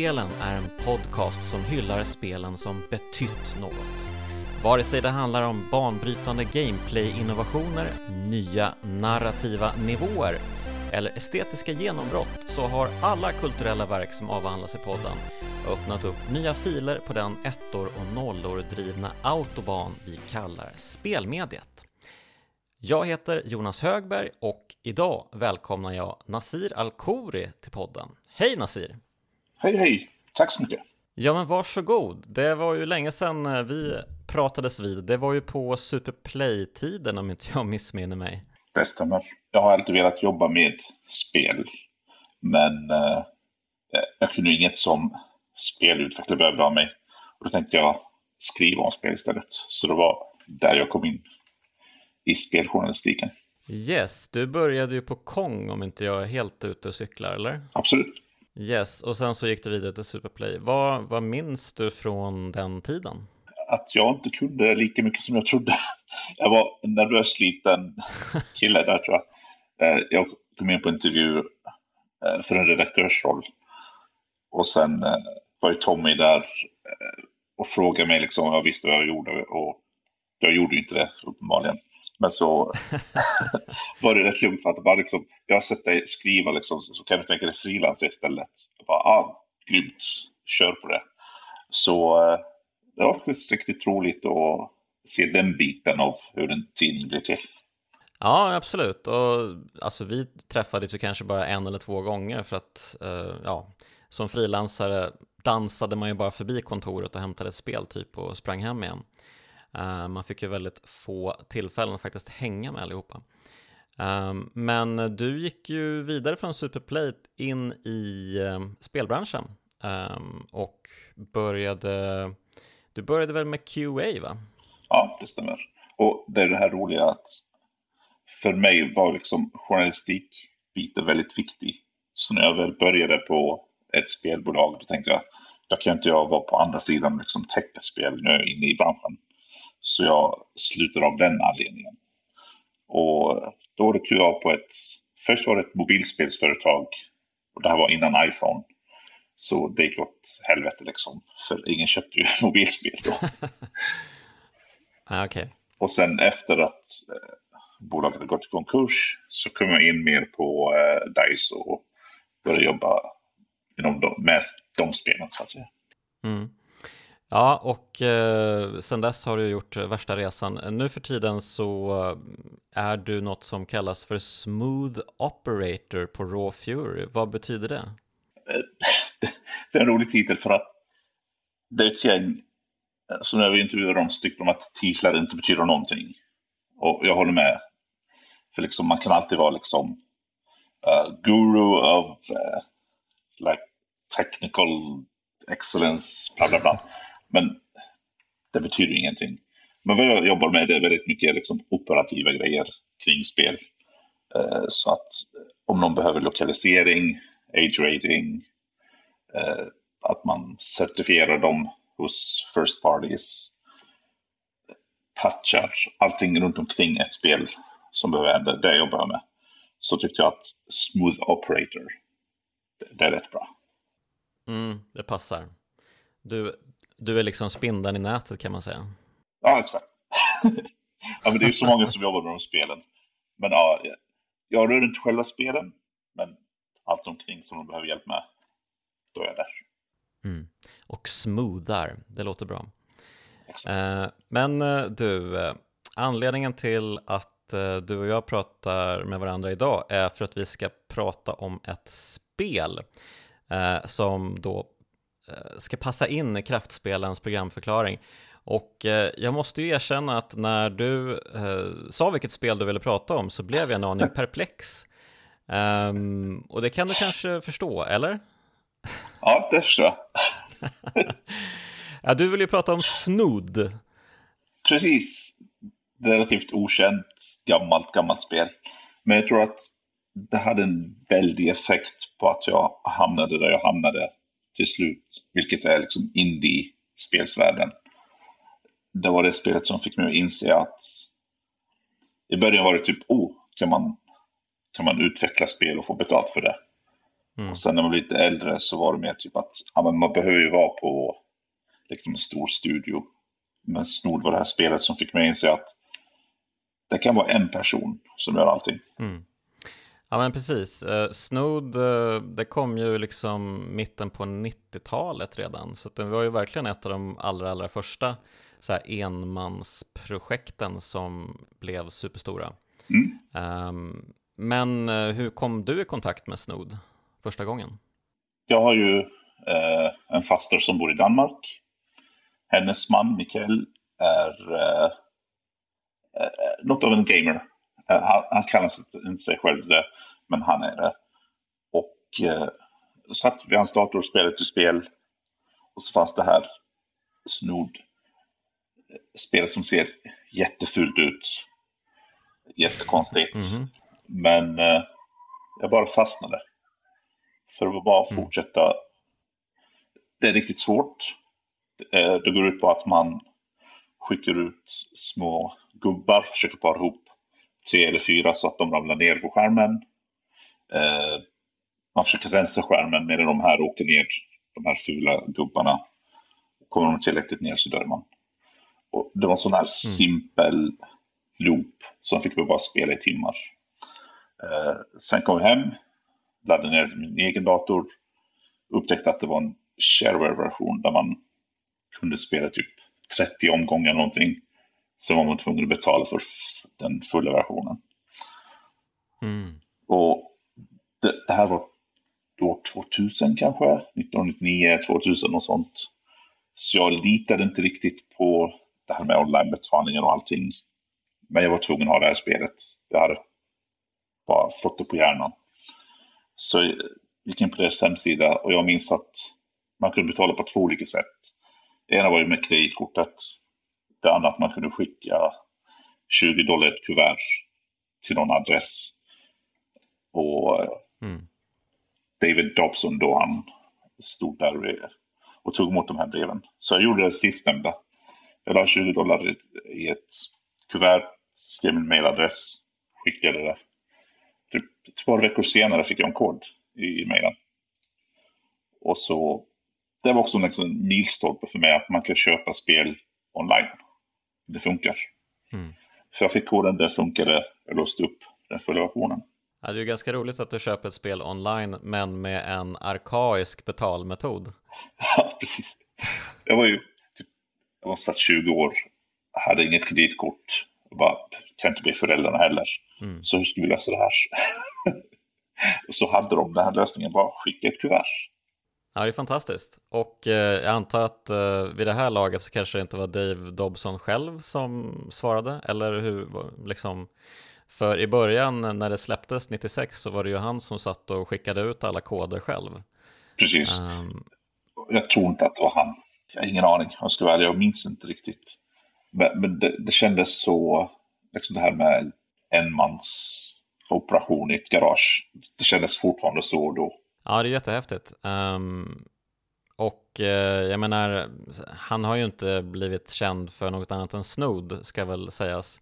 Spelen är en podcast som hyllar spelen som betytt något. Vare sig det handlar om banbrytande gameplay-innovationer, nya narrativa nivåer eller estetiska genombrott så har alla kulturella verk som avhandlas i podden öppnat upp nya filer på den ettor och nollor drivna autoban vi kallar spelmediet. Jag heter Jonas Högberg och idag välkomnar jag Nasir Al-Khouri till podden. Hej Nasir! Hej hej! Tack så mycket! Ja men varsågod! Det var ju länge sedan eh, vi pratades vid. Det var ju på Superplay-tiden om inte jag missminner mig. Det stämmer. Jag har alltid velat jobba med spel. Men eh, jag kunde inget som spelutvecklare behövde av mig. Och då tänkte jag skriva om spel istället. Så det var där jag kom in i speljournalistiken. Yes, du började ju på Kong om inte jag är helt ute och cyklar, eller? Absolut. Yes, och sen så gick du vidare till Superplay. Vad, vad minns du från den tiden? Att jag inte kunde lika mycket som jag trodde. Jag var en nervös liten kille där tror jag. Eh, jag kom in på intervju eh, för en redaktörsroll. Och sen eh, var ju Tommy där och frågade mig liksom om jag visste vad jag gjorde. Och jag gjorde ju inte det uppenbarligen. Men så var det rätt lugnt för att bara liksom, jag har sett dig skriva liksom, så kan du tänka dig frilans istället. Jag bara, ah, grymt, kör på det. Så eh, det var faktiskt riktigt roligt att se den biten av hur en tidning blir till. Ja, absolut. Och alltså, vi träffades ju kanske bara en eller två gånger för att, uh, ja, som frilansare dansade man ju bara förbi kontoret och hämtade ett spel typ och sprang hem igen. Eh, man fick ju väldigt få tillfällen att faktiskt hänga med allihopa. Eh, men du gick ju vidare från Superplay in i eh, spelbranschen och började, du började väl med QA va? Ja, det stämmer. Och det är det här roliga att för mig var liksom journalistikbiten väldigt viktig. Så när jag väl började på ett spelbolag, då tänkte jag, då kan inte jag vara på andra sidan och liksom täcka spel, nu är jag inne i branschen. Så jag slutade av den anledningen. Och då rök jag på ett, först var det ett mobilspelsföretag, och det här var innan iPhone. Så det gick åt helvete liksom, för ingen köpte ju mobilspel då. ah, okay. Och sen efter att eh, bolaget hade gått i konkurs så kom jag in mer på eh, DICE och började jobba inom de, med de spelen så att säga. Mm. Ja, och eh, sen dess har du gjort eh, värsta resan. Nu för tiden så eh, är du något som kallas för Smooth Operator på Raw Fury. Vad betyder det? det är en rolig titel för att det är ett gäng eh, som när vi intervjuar dem så tycker de att titlar inte betyder någonting. Och jag håller med. För liksom, man kan alltid vara liksom uh, guru of uh, like technical excellence, bla bla bla. Men det betyder ingenting. Men vad jag jobbar med det är väldigt mycket liksom operativa grejer kring spel. Eh, så att eh, om någon behöver lokalisering, age rating, eh, att man certifierar dem hos first parties, patchar, allting runt omkring ett spel som behöver hända, det jobbar jag med. Så tyckte jag att Smooth Operator, det är rätt bra. Mm, det passar. Du, du är liksom spindeln i nätet kan man säga. Ja, exakt. ja, men det är ju så många som jobbar med de spelen. Men ja, jag rör inte själva spelen, men allt omkring som de behöver hjälp med, då är jag där. Mm. Och smoothar, det låter bra. Eh, men eh, du, eh, anledningen till att du och jag pratar med varandra idag är för att vi ska prata om ett spel som då ska passa in i kraftspelens programförklaring. Och jag måste ju erkänna att när du sa vilket spel du ville prata om så blev jag en aning perplex. Um, och det kan du kanske förstå, eller? Ja, det förstår jag. Ja, du vill ju prata om Snood. Precis. Relativt okänt, gammalt, gammalt spel. Men jag tror att det hade en väldig effekt på att jag hamnade där jag hamnade till slut. Vilket är liksom indie-spelsvärlden. Det var det spelet som fick mig att inse att i början var det typ, oh, kan man, kan man utveckla spel och få betalt för det? Mm. Och sen när man blir lite äldre så var det mer typ att ja, men man behöver ju vara på liksom en stor studio. Men Snod var det här spelet som fick mig att inse att det kan vara en person som gör allting. Mm. Ja men precis, uh, Snod uh, det kom ju liksom mitten på 90-talet redan så det var ju verkligen ett av de allra allra första så här enmansprojekten som blev superstora. Mm. Um, men uh, hur kom du i kontakt med Snod första gången? Jag har ju en faster som bor i Danmark. Hennes man Mikael är något av en gamer. Han, han kallar inte sig själv det men han är det. Och eh, satt vid hans dator och spelade till spel. Och så fanns det här snod spelet som ser jättefult ut. Jättekonstigt. Mm -hmm. Men eh, jag bara fastnade. För att bara mm. fortsätta. Det är riktigt svårt. Eh, det går ut på att man skickar ut små gubbar, försöker para ihop tre eller fyra så att de ramlar ner på skärmen. Eh, man försöker rensa skärmen medan de här åker ner, de här fula gubbarna. Kommer de tillräckligt ner så dör man. Och det var en sån här mm. simpel loop som fick mig bara spela i timmar. Eh, sen kom jag hem, laddade ner min egen dator, upptäckte att det var en shareware-version där man kunde spela typ 30 omgångar någonting. Sen var man tvungen att betala för den fulla versionen. Mm. Och det, det här var år 2000 kanske, 1999, 2000 och sånt. Så jag litade inte riktigt på det här med onlinebetalningar och allting. Men jag var tvungen att ha det här spelet. Jag hade bara fått det på hjärnan. Så jag gick in på deras hemsida och jag minns att man kunde betala på två olika sätt. Det ena var ju med kreditkortet. Det andra att man kunde skicka 20 dollar i ett kuvert till någon adress. Och Mm. David Dobson då han stod där och tog emot de här breven. Så jag gjorde det sistnämnda. Jag la 20 dollar i ett kuvert, skrev min mailadress, skickade det. Typ två veckor senare fick jag en kod i mailen. Och så, det var också en liksom milstolpe för mig att man kan köpa spel online. Det funkar. Mm. Så jag fick koden, det funkade, jag låste upp den fulla versionen. Ja, det är ju ganska roligt att du köper ett spel online men med en arkaisk betalmetod. Ja, precis. Jag var ju typ, jag var snart 20 år, hade inget kreditkort, och bara kan inte be föräldrarna heller. Mm. Så hur ska vi lösa det här? och så hade de den här lösningen, bara skicka ett kuvert. Ja, det är fantastiskt. Och eh, jag antar att eh, vid det här laget så kanske det inte var Dave Dobson själv som svarade, eller hur, liksom, för i början när det släpptes 96 så var det ju han som satt och skickade ut alla koder själv. Precis. Um, jag tror inte att det var han. Jag har ingen aning, jag ska vara Jag minns inte riktigt. Men, men det, det, kändes så, liksom det här med enmansoperation i ett garage. Det kändes fortfarande så då. Ja, det är jättehäftigt. Um, och eh, jag menar, han har ju inte blivit känd för något annat än Snood, ska väl sägas.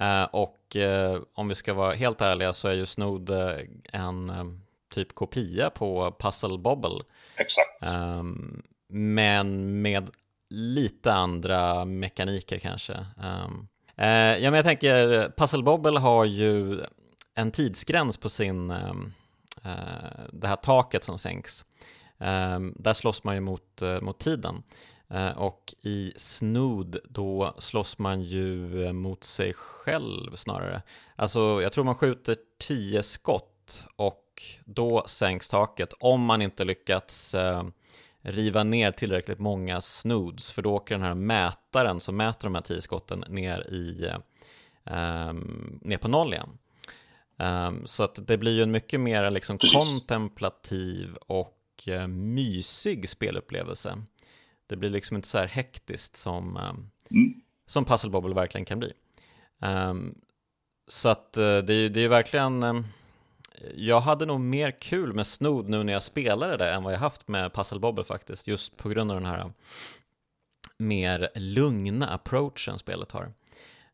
Eh, och eh, om vi ska vara helt ärliga så är ju Snod eh, en typ kopia på Puzzle Bobble. Exakt. Ehm, men med lite andra mekaniker kanske. Ehm, ja, men jag tänker, Puzzle Bobble har ju en tidsgräns på sin, det här taket som sänks. Ehm, där slåss man ju mot, mot tiden. Eh, och i Snood då slåss man ju eh, mot sig själv snarare. Alltså jag tror man skjuter tio skott och då sänks taket om man inte lyckats eh, riva ner tillräckligt många snoods för då åker den här mätaren som mäter de här tio skotten ner, i, um, ner på noll igen. Um, så att det blir ju en mycket mer liksom kontemplativ och uh, mysig spelupplevelse. Det blir liksom inte så här hektiskt som, um, mm. som Puzzle Bobble verkligen kan bli. Um, så att uh, det, är, det är verkligen um, jag hade nog mer kul med Snood nu när jag spelade det än vad jag haft med Puzzle Bobble faktiskt, just på grund av den här mer lugna approachen spelet har.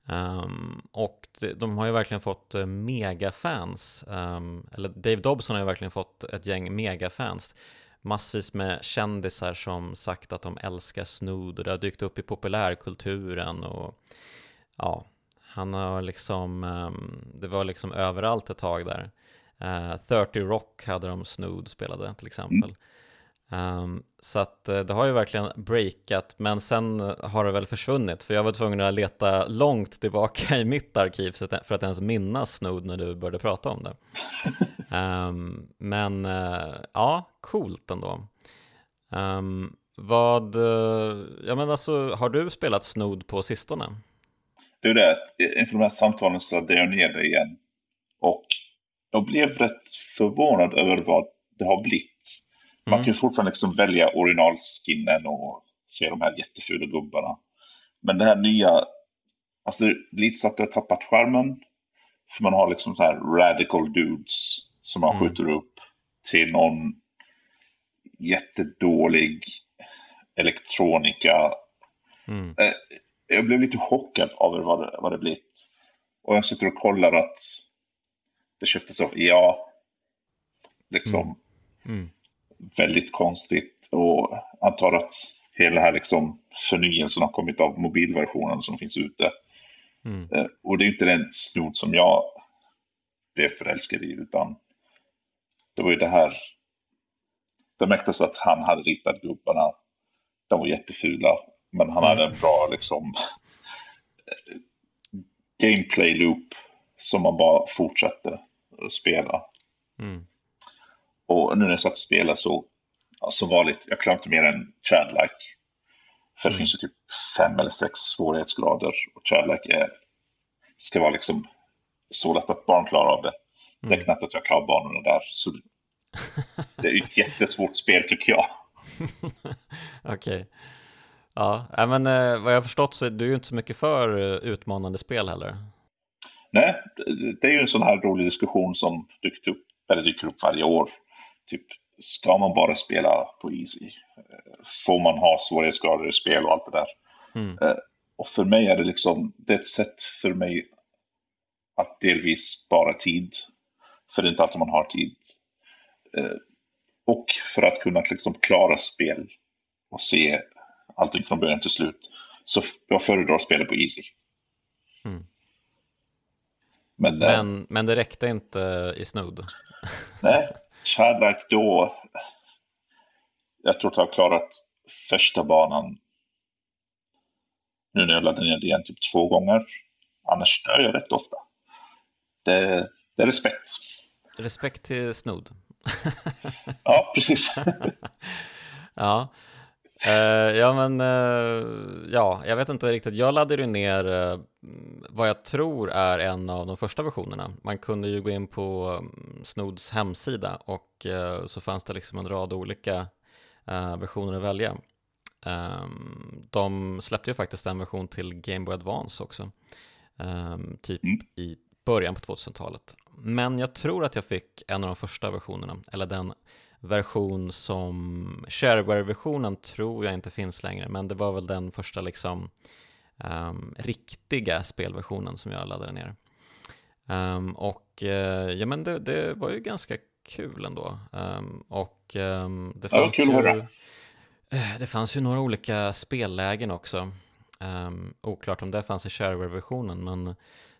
Um, och de har ju verkligen fått uh, megafans, um, eller Dave Dobson har ju verkligen fått ett gäng megafans. Massvis med kändisar som sagt att de älskar Snood och det har dykt upp i populärkulturen och ja, han har liksom, um, det var liksom överallt ett tag där. Eh, uh, 30 Rock hade de Snood spelade till exempel. Mm. Um, så att uh, det har ju verkligen breakat, men sen har det väl försvunnit, för jag var tvungen att leta långt tillbaka i mitt arkiv för att ens minnas Snood när du började prata om det. um, men uh, ja, coolt ändå. Um, vad, uh, ja men alltså, har du spelat Snood på sistone? Är det, inför de här samtalen så laddade jag ner det igen. Och jag blev rätt förvånad över vad det har blivit. Man mm. kan ju fortfarande liksom välja originalskinnen och se de här jättefula gubbarna. Men det här nya, alltså det är lite så att det har tappat skärmen. För man har liksom så här radical dudes som man mm. skjuter upp till någon jättedålig elektronika. Mm. Eh, jag blev lite chockad över vad det, vad det blivit. Och jag sitter och kollar att det köptes av EA. Liksom. Mm. Mm väldigt konstigt och antar att hela här liksom förnyelsen har kommit av mobilversionen som finns ute. Mm. Eh, och det är inte den snod som jag blev förälskad i, utan det var ju det här. Det märktes att han hade ritat gubbarna. De var jättefula, men han mm. hade en bra liksom gameplay loop som man bara fortsatte att spela. Mm. Och nu när jag satt och spelade så, som vanligt, jag klarar inte mer än Chadlike. För det mm. finns ju typ fem eller sex svårighetsgrader. Och Chadlike är, ska vara liksom så lätt att barn klarar av det. Det är mm. knappt att jag klarar barnen där. Så det är ju ett jättesvårt spel tycker jag. Okej. Okay. Ja, men eh, vad jag har förstått så är du ju inte så mycket för eh, utmanande spel heller. Nej, det är ju en sån här rolig diskussion som dyker upp, eller dyker upp varje år typ, ska man bara spela på easy? Får man ha svårighetsgrader i spel och allt det där? Mm. Eh, och för mig är det liksom, det är ett sätt för mig att delvis spara tid. För det är inte alltid man har tid. Eh, och för att kunna liksom klara spel och se allting från början till slut. Så jag föredrar att spela på easy. Mm. Men, eh, men, men det räckte inte i Snood? Nej, Shadrack då, jag tror att jag har klarat första banan nu när jag laddade ner det igen typ två gånger. Annars dör jag rätt ofta. Det, det är respekt. Respekt till Snod. ja, precis. ja. Uh, ja men, uh, ja, jag vet inte riktigt. Jag laddade ju ner uh, vad jag tror är en av de första versionerna. Man kunde ju gå in på um, Snods hemsida och så fanns det liksom en rad olika versioner att välja. Um, de släppte ju faktiskt en version till Game Boy Advance också, um, typ mm. i början på 2000-talet. Men jag tror att jag fick en av de första versionerna, eller den version som shareware-versionen tror jag inte finns längre, men det var väl den första liksom um, riktiga spelversionen som jag laddade ner. Um, och uh, ja, men det, det, var ju ganska kul ändå. Um, och det fanns ju eh, det fanns ju några olika spellägen också. Um, oklart om det fanns i shareware-versionen, men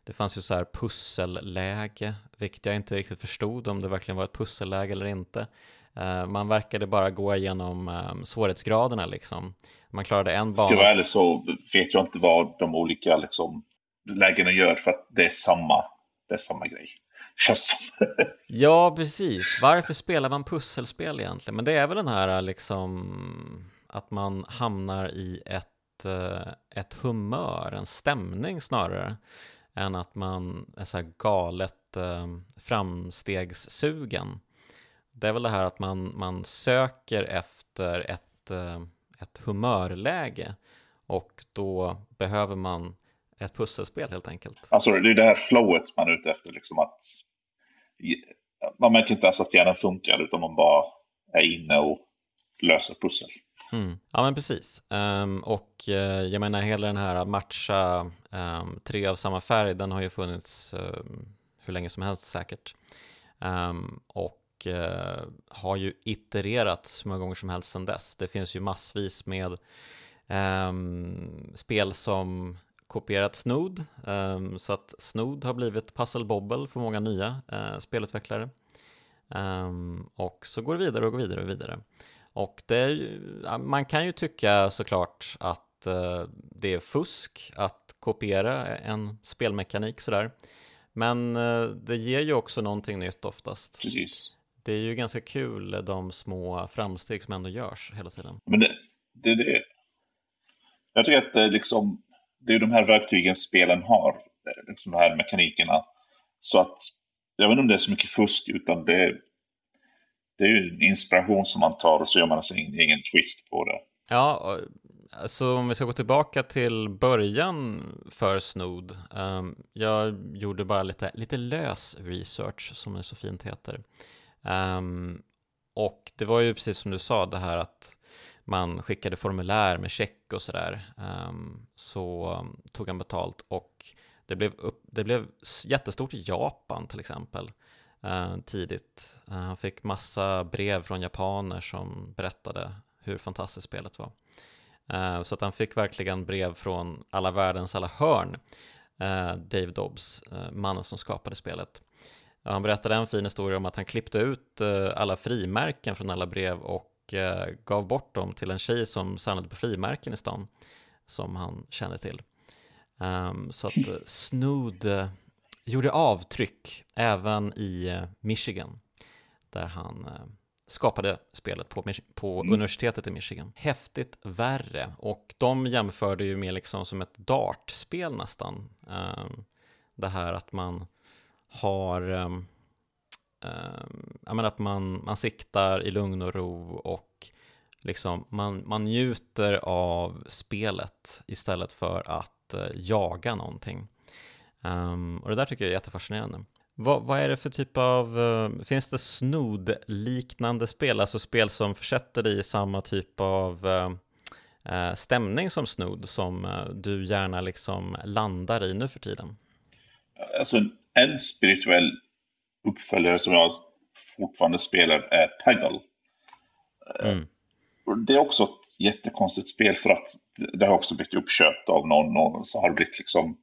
det fanns ju så här pusselläge, vilket jag inte riktigt förstod om det verkligen var ett pusselläge eller inte. Eh, man verkade bara gå igenom um, svårighetsgraderna liksom. Man klarade en bana. Ska jag vara ärlig så vet jag inte vad de olika liksom, lägena gör för att det är samma, det är samma grej. ja, precis. Varför spelar man pusselspel egentligen? Men det är väl den här liksom att man hamnar i ett, eh, ett humör, en stämning snarare än att man är så här galet eh, framstegssugen det är väl det här att man, man söker efter ett, eh, ett humörläge och då behöver man ett pusselspel helt enkelt. Alltså det är det här flowet man är ute efter, liksom att man märker inte ens att hjärnan funkar utan man bara är inne och löser pussel. Mm. Ja men precis. Um, och uh, jag menar hela den här matcha um, tre av samma färg, den har ju funnits um, hur länge som helst säkert. och Eh, har ju itererats så många gånger som helst sedan dess. Det finns ju massvis med ehm, spel som kopierat Snood, ehm, så att Snood har blivit Puzzle Bobble för många nya uh, spelutvecklare. Ehm, och så går det vidare och går vidare och vidare. Och det är, man kan ju tycka såklart att eh, det är fusk att kopiera en spelmekanik sådär. Men det ger ju också någonting nytt oftast. Precis. Det är ju ganska kul de små framsteg som ändå görs hela tiden. Men det, det, det. Jag tycker att det, liksom, det är de här verktygen spelen har, liksom de här mekanikerna. Så att, jag vet inte om det är så mycket fusk, utan det, det är ju en inspiration som man tar och så gör man sin egen twist på det. Ja, så om vi ska gå tillbaka till början för Snod. Um, jag gjorde bara lite, lite lös research som det så fint heter. Um, och det var ju precis som du sa det här att man skickade formulär med check och sådär. Um, så ehm, tog han betalt och det blev, upp, det blev jättestort i Japan till exempel uh, tidigt. Uh, han fick massa brev från japaner som berättade hur fantastiskt spelet var. Uh, så att han fick verkligen brev från alla världens alla hörn. Dave Dobbs, mannen som skapade spelet. Han berättade en fin historia om att han klippte ut eh, alla frimärken från alla brev och gav bort dem till en tjej som samlade på frimärken i stan som han kände till. Um, så att Snood gjorde avtryck även i eh, Michigan där han eh, skapade spelet på, på mm. universitetet i Michigan. Häftigt värre och de jämförde ju med liksom som ett dartspel nästan. Ehm, det här att man har um, um, att man, man siktar i lugn och ro och liksom man, man njuter av spelet istället för att uh, jaga någonting. Um, och det där tycker jag är jättefascinerande. Vad, vad är det för typ av, uh, finns det Snood-liknande spel, alltså spel som försätter dig i samma typ av uh, stämning som snod som du gärna liksom landar i nu för tiden? Alltså en spirituell uppföljare som jag fortfarande spelar är Peggle. Mm. Det är också ett jättekonstigt spel för att det har också blivit uppköpt av någon och så har det blivit liksom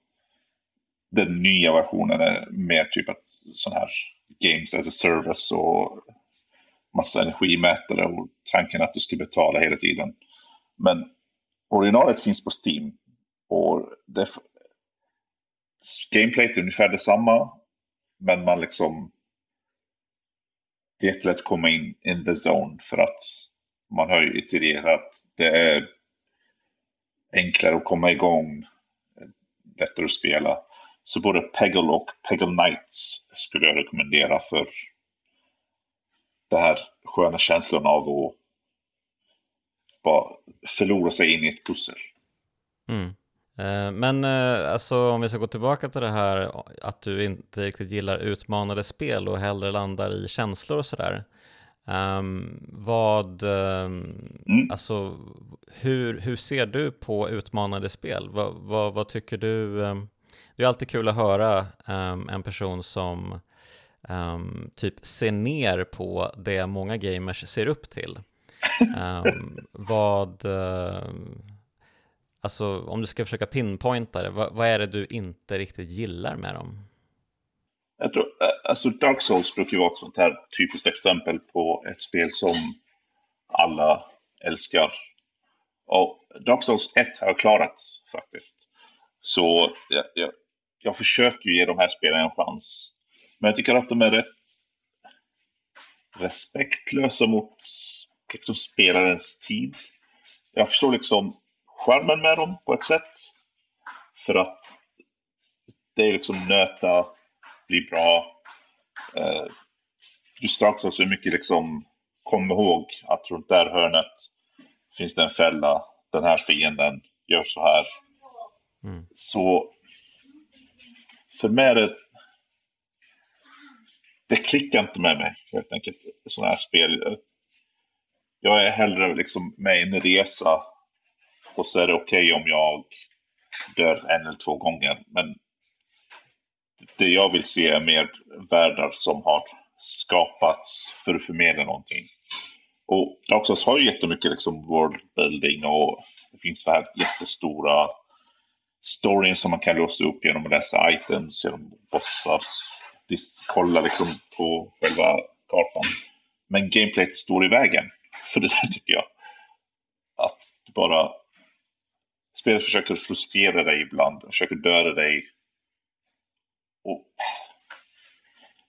den nya versionen är mer typ ett sån här games as a service och massa energimätare och tanken att du ska betala hela tiden. Men originalet finns på Steam och det, gameplayet är ungefär detsamma men man liksom det är jättelätt att komma in in the zone för att man har ju itererat. Det är enklare att komma igång, lättare att spela. Så både Peggle och Peggle Knights skulle jag rekommendera för den här sköna känslan av att bara förlora sig in i ett pussel. Mm. Eh, men eh, alltså om vi ska gå tillbaka till det här att du inte riktigt gillar utmanande spel och hellre landar i känslor och sådär. Um, vad, um, mm. alltså hur, hur ser du på utmanande spel? Va, va, vad tycker du? Um, det är alltid kul att höra en person som typ ser ner på det många gamers ser upp till. Vad, alltså om du ska försöka pinpointa det, vad, vad, är det du inte riktigt gillar med dem? Jag tror, eh, alltså Dark Souls brukar ju vara ett sånt här typiskt exempel på ett spel som alla älskar. Och Dark Souls 1 har jag klarat faktiskt. Så jag, jag, jag försöker ge de här spelen en chans. Men jag tycker att de är rätt respektlösa mot liksom, spelarens tid. Jag förstår liksom skärmen med dem på ett sätt. För att det är liksom nöta, bli bra. Eh, just strax så mycket liksom, kom ihåg att runt där hörnet finns det en fälla. Den här fienden gör så här. Mm. Så för mig är det... Det klickar inte med mig, helt enkelt, sådana här spel. jag är hellre liksom med i en resa och så är det okej okay om jag dör en eller två gånger. Men det jag vill se är mer världar som har skapats för att förmedla någonting. Och Dark har ju jättemycket liksom worldbuilding och det finns så här jättestora storyn som man kan låsa upp genom att läsa items, genom bossar, kolla liksom på själva kartan. Men gameplayet står i vägen för det där tycker jag. Att du bara... Spelet försöker frustrera dig ibland, försöker döda dig. Och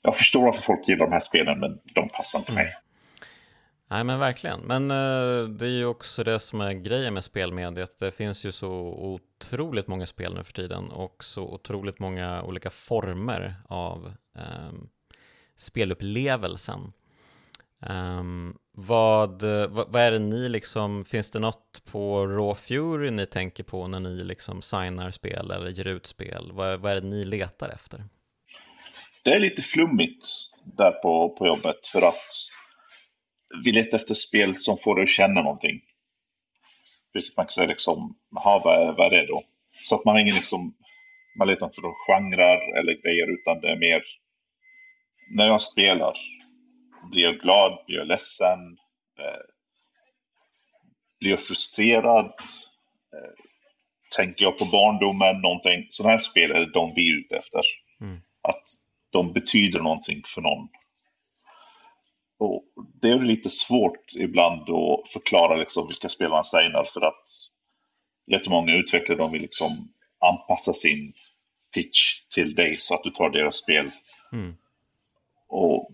jag förstår varför folk gillar de här spelen, men de passar inte mig. Nej men verkligen, men eh, det är ju också det som är grejen med spelmediet. Det finns ju så otroligt många spel nu för tiden och så otroligt många olika former av eh, spelupplevelsen. Um, vad, vad, vad, är det ni liksom, finns det något på Raw Fury ni tänker på när ni liksom signar spel eller ger ut spel? Vad, vad är det ni letar efter? Det är lite flummigt där på, på jobbet för att vi letar efter spel som får dig att känna någonting. Vilket man kan säga liksom, aha, vad, vad är det då? Så att man har ingen liksom, man letar inte efter genrer eller grejer utan det är mer när jag spelar blir jag glad, blir jag ledsen, eh, blir jag frustrerad, eh, tänker jag på barndomen, någonting. Sådana här spel är de vi är ute efter. Mm. Att de betyder någonting för någon. Och det är lite svårt ibland att förklara liksom vilka spel man signar för att jättemånga utvecklare de vill liksom anpassa sin pitch till dig så att du tar deras spel. Mm. Och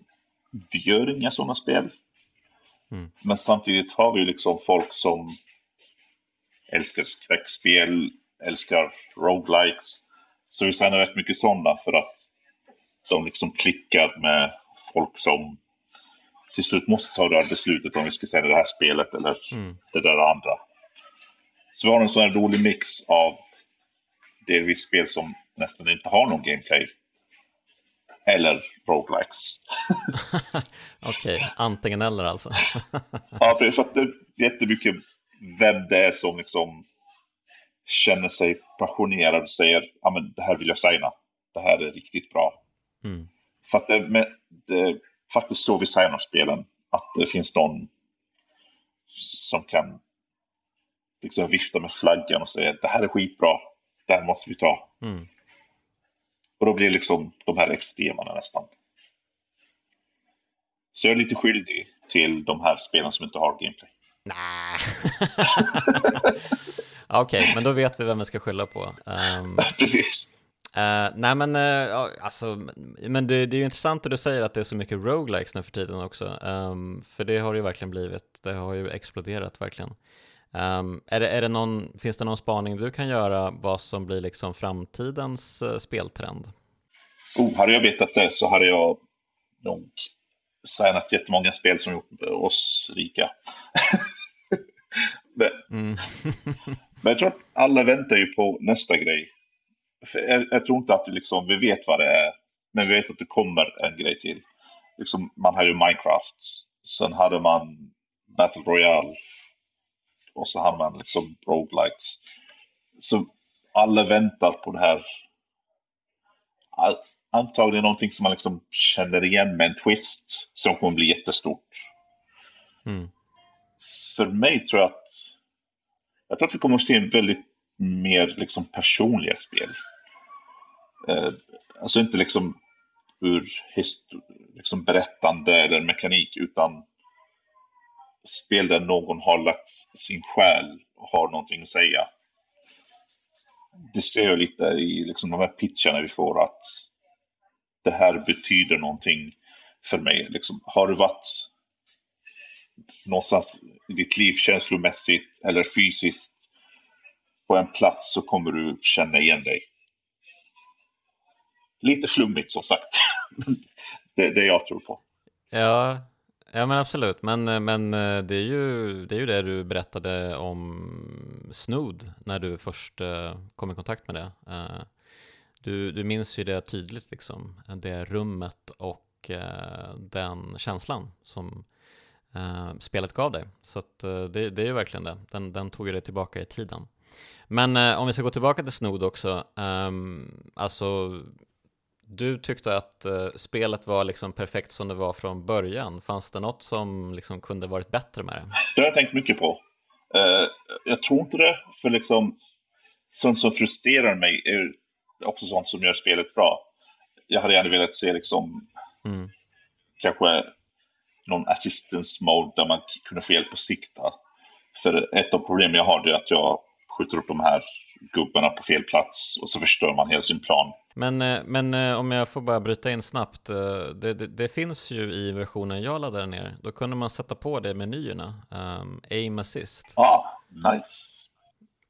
vi gör inga sådana spel. Mm. Men samtidigt har vi liksom folk som älskar skräckspel, älskar roguelikes. Så vi signar rätt mycket sådana för att de liksom klickar med folk som till slut måste ta det här beslutet om vi ska sälja det här spelet eller mm. det där andra. Så vi har en sån här rolig mix av delvis spel som nästan inte har någon gameplay. Eller roguelikes. Okej, okay, antingen eller alltså. ja, för att det är jättemycket vem det är som liksom känner sig passionerad och säger ja men det här vill jag signa. Det här är riktigt bra. Mm. För att det, det, faktiskt så vi signar spelen. Att det finns någon som kan liksom vifta med flaggan och säga det här är skitbra, det här måste vi ta. Mm. Och då blir liksom de här extremerna nästan. Så jag är lite skyldig till de här spelen som inte har gameplay. Nej. Okej, okay, men då vet vi vem vi ska skylla på. Um, Precis. Uh, nej men, uh, alltså, men det, det, är ju intressant att du säger att det är så mycket roguelikes nu för tiden också. Um, för det har det ju verkligen blivit. Det har ju exploderat verkligen. Um, är det, är det någon, finns det någon spaning du kan göra vad som blir liksom framtidens uh, speltrend? Oh, hade jag vetat det så hade jag nog signat jättemånga spel som gjort oss rika. men, mm. men jag tror att alla väntar ju på nästa grej jag, jag, tror inte att vi, liksom, vi vet vad det är, men vi vet att det kommer en grej till. Liksom, man hade ju Minecraft, sen hade man Battle Royale och så hade man liksom roguelikes. Så alla väntar på det här. Antagligen någonting som man liksom känner igen med en twist som kommer bli jättestort. Mm. För mig tror jag att jag tror att vi kommer att se en väldigt mer liksom personliga spel. Eh, alltså inte liksom ur liksom berättande eller mekanik utan spel där någon har lagt sin själ och har någonting att säga. Det ser jag lite i liksom de här pitcharna vi får att det här betyder någonting för mig. Liksom, har du varit någonstans i ditt liv känslomässigt eller fysiskt på en plats så kommer du känna igen dig. Lite flummigt som sagt. det är det jag tror på. Ja, ja men absolut. Men, eh, men eh, det, är ju, det är ju det du berättade om Snood när du först eh, kom i kontakt med det. Du, du minns ju det tydligt, liksom. det rummet och den känslan som spelet gav dig. Så att, det, det, är ju verkligen det, den, den tog ju dig tillbaka i tiden. Men om vi ska gå tillbaka till Snood också, ehm, alltså du tyckte att spelet var liksom perfekt som det var från början. Fanns det något som liksom kunde varit bättre med det? Det har jag tänkt mycket på. jag tror inte det, för liksom sånt som frustrerar mig är också sånt som gör spelet bra. Jag hade gärna velat se liksom mm. kanske någon assistance mode där man kunde få hjälp att sikta. För ett av problemen jag har är att jag skjuter upp de här gubbarna på fel plats och så förstör man hela sin plan. Men, eh, men eh, om jag får bara bryta in snabbt, eh, det, det, det, finns ju i versionen jag laddade ner, då kunde man sätta på det i menyerna, um, aim assist. Ah, nice.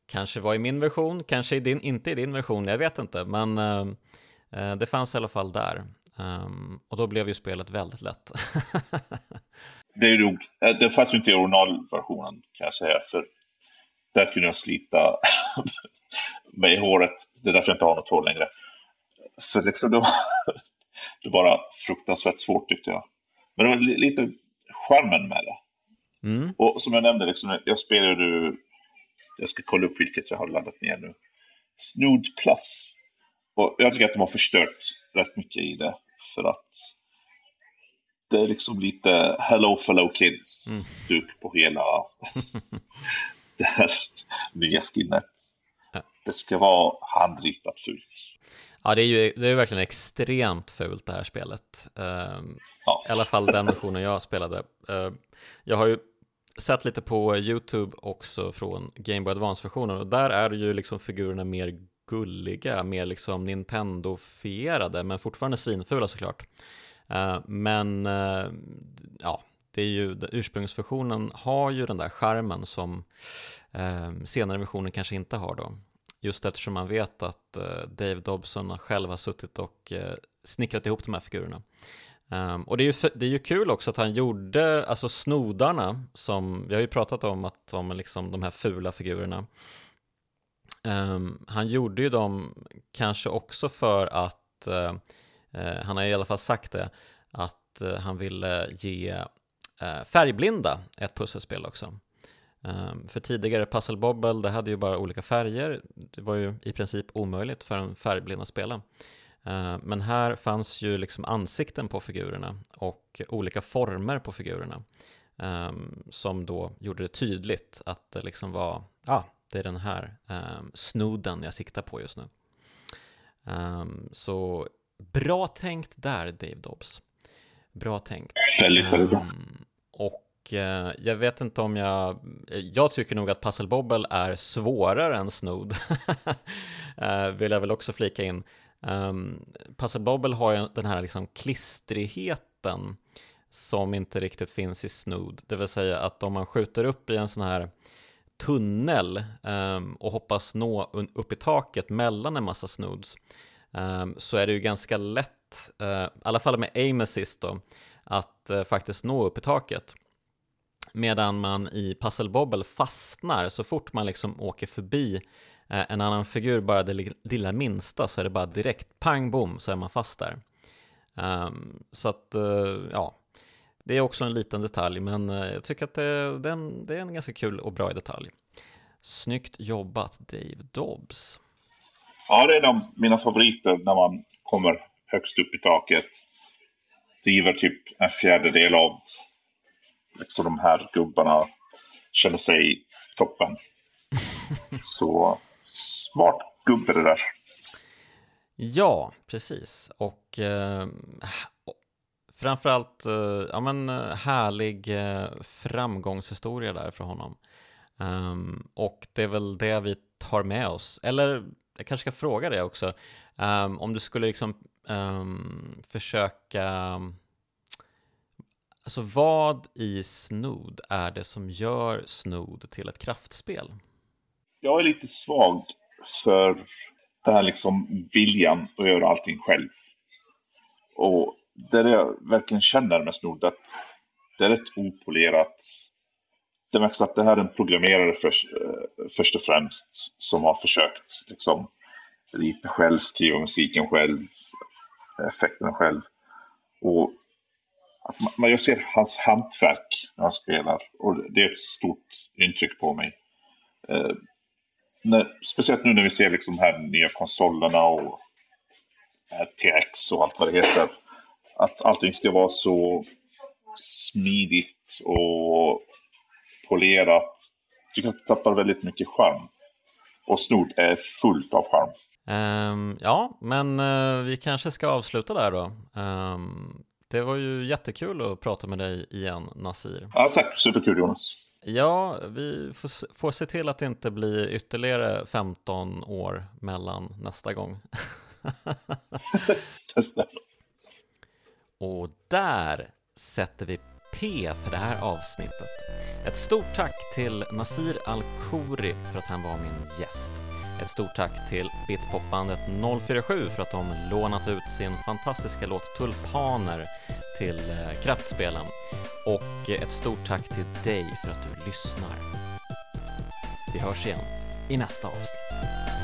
Kanske var i min version, kanske i din, inte i din version, jag vet inte, men uh, det fanns i alla fall där. Um, och då blev ju spelet väldigt lätt. det är nog, eh, det fanns ju inte i originalversionen kan jag säga, för där kunde jag slita mig i håret. Det är därför jag inte har något hår längre. Så liksom det var, det var bara fruktansvärt svårt tyckte jag. Men det var lite charmen med det. Mm. Och som jag nämnde, liksom, jag spelar ju, jag ska kolla upp vilket jag har laddat ner nu. Snood Plus. Och jag tycker att de har förstört rätt mycket i det. För att det är liksom lite Hello Fellow Kids-stuk mm. på hela det här nya skinnet. Det ska vara handritat fult. Ja, det är ju det är verkligen extremt fult det här spelet. Uh, ja. I alla fall den versionen jag spelade. Uh, jag har ju sett lite på YouTube också från Game Boy Advance-versionen och där är ju liksom figurerna mer gulliga, mer liksom Nintendo-fierade, men fortfarande svinfula såklart. Uh, men uh, ja, det är ju, ursprungsversionen har ju den där charmen som uh, senare versioner kanske inte har då. Just eftersom man vet att eh, Dave Dobson själv har suttit och eh, snickrat ihop de här figurerna. Um, och det är, ju, det är ju kul också att han gjorde, alltså snodarna som, vi har ju pratat om att de, liksom, de här fula figurerna Um, han gjorde ju dem kanske också för att, uh, uh, han har i alla fall sagt det, att uh, han ville ge färgblinda ett pusselspel också. Um, för tidigare Puzzle Bobble, det hade ju bara olika färger, det var ju i princip omöjligt för en färgblind att spela. Men här fanns ju liksom ansikten på figurerna och olika former på figurerna um, som då gjorde det tydligt att det liksom var, ja, det är den här snoden jag siktar på just nu. Så bra tänkt där, Dave Dobbs. Bra tänkt. Väldigt, väldigt bra. Um, och jag vet inte om jag... Eh, jag tycker nog att Puzzle Bobble är svårare än snood, eh, vill jag väl också flika in. Um, Puzzle Bobble har ju den här liksom klistrigheten som inte riktigt finns i Snood. Det vill säga att om man skjuter upp i en sån här tunnel um, och hoppas nå upp i taket mellan en massa snoods um, så är det ju ganska lätt, uh, i alla fall med aim assist då, att uh, faktiskt nå upp i taket. Medan man i Puzzle Bobble fastnar så fort man liksom åker förbi eh, en annan figur, bara det lilla minsta, så är det bara direkt pang bom så är man fast där. Um, så att, eh, ja, det är också en liten detalj, men eh, jag tycker att det, det, är en, det är en ganska kul och bra detalj. Snyggt jobbat Dave Dobbs. Ja, det är en av mina favoriter när man kommer högst upp i taket. River typ en fjärdedel av liksom de här gubbarna. Känner sig toppen. Så smart gubbe det där. Ja, precis. Och eh, framförallt eh, ja, men, eh, härlig eh, framgångshistoria där för honom. Um, och det är väl det vi tar med oss. Eller jag kanske ska fråga dig också, um, om du skulle liksom um, försöka Alltså vad i Snood är det som gör Snood till ett kraftspel? Jag är lite svag för den här liksom viljan att göra allting själv. Och det jag verkligen känner med Snod, att det är rätt opolerat. Det märks att det här är en programmerare för, eh, först och främst som har försökt liksom rita själv, skriva musiken själv, effekterna själv. Och att man, jag ser hans hantverk när han spelar och det är ett stort intryck på mig. Eh, när, speciellt nu när vi ser liksom här nya konsolerna och TX och allt vad det heter. Att allting ska vara så smidigt och polerat. Jag tycker att det tappar väldigt mycket charm. Och snort är fullt av charm. Um, ja, men uh, vi kanske ska avsluta där då. Um, det var ju jättekul att prata med dig igen, Nasir. Ja, tack. Superkul, Jonas. Ja, vi får, får se till att det inte blir ytterligare 15 år mellan nästa gång. Och där sätter vi P för det här avsnittet. Ett stort tack till Nasir Al-Khouri för att han var min gäst. Ett stort tack till Bitpopbandet 047 för att de lånat ut sin fantastiska låt Tulpaner till eh, Kraftspelen. Och eh, ett stort tack till dig för att du lyssnar. Vi hörs igen i nästa avsnitt.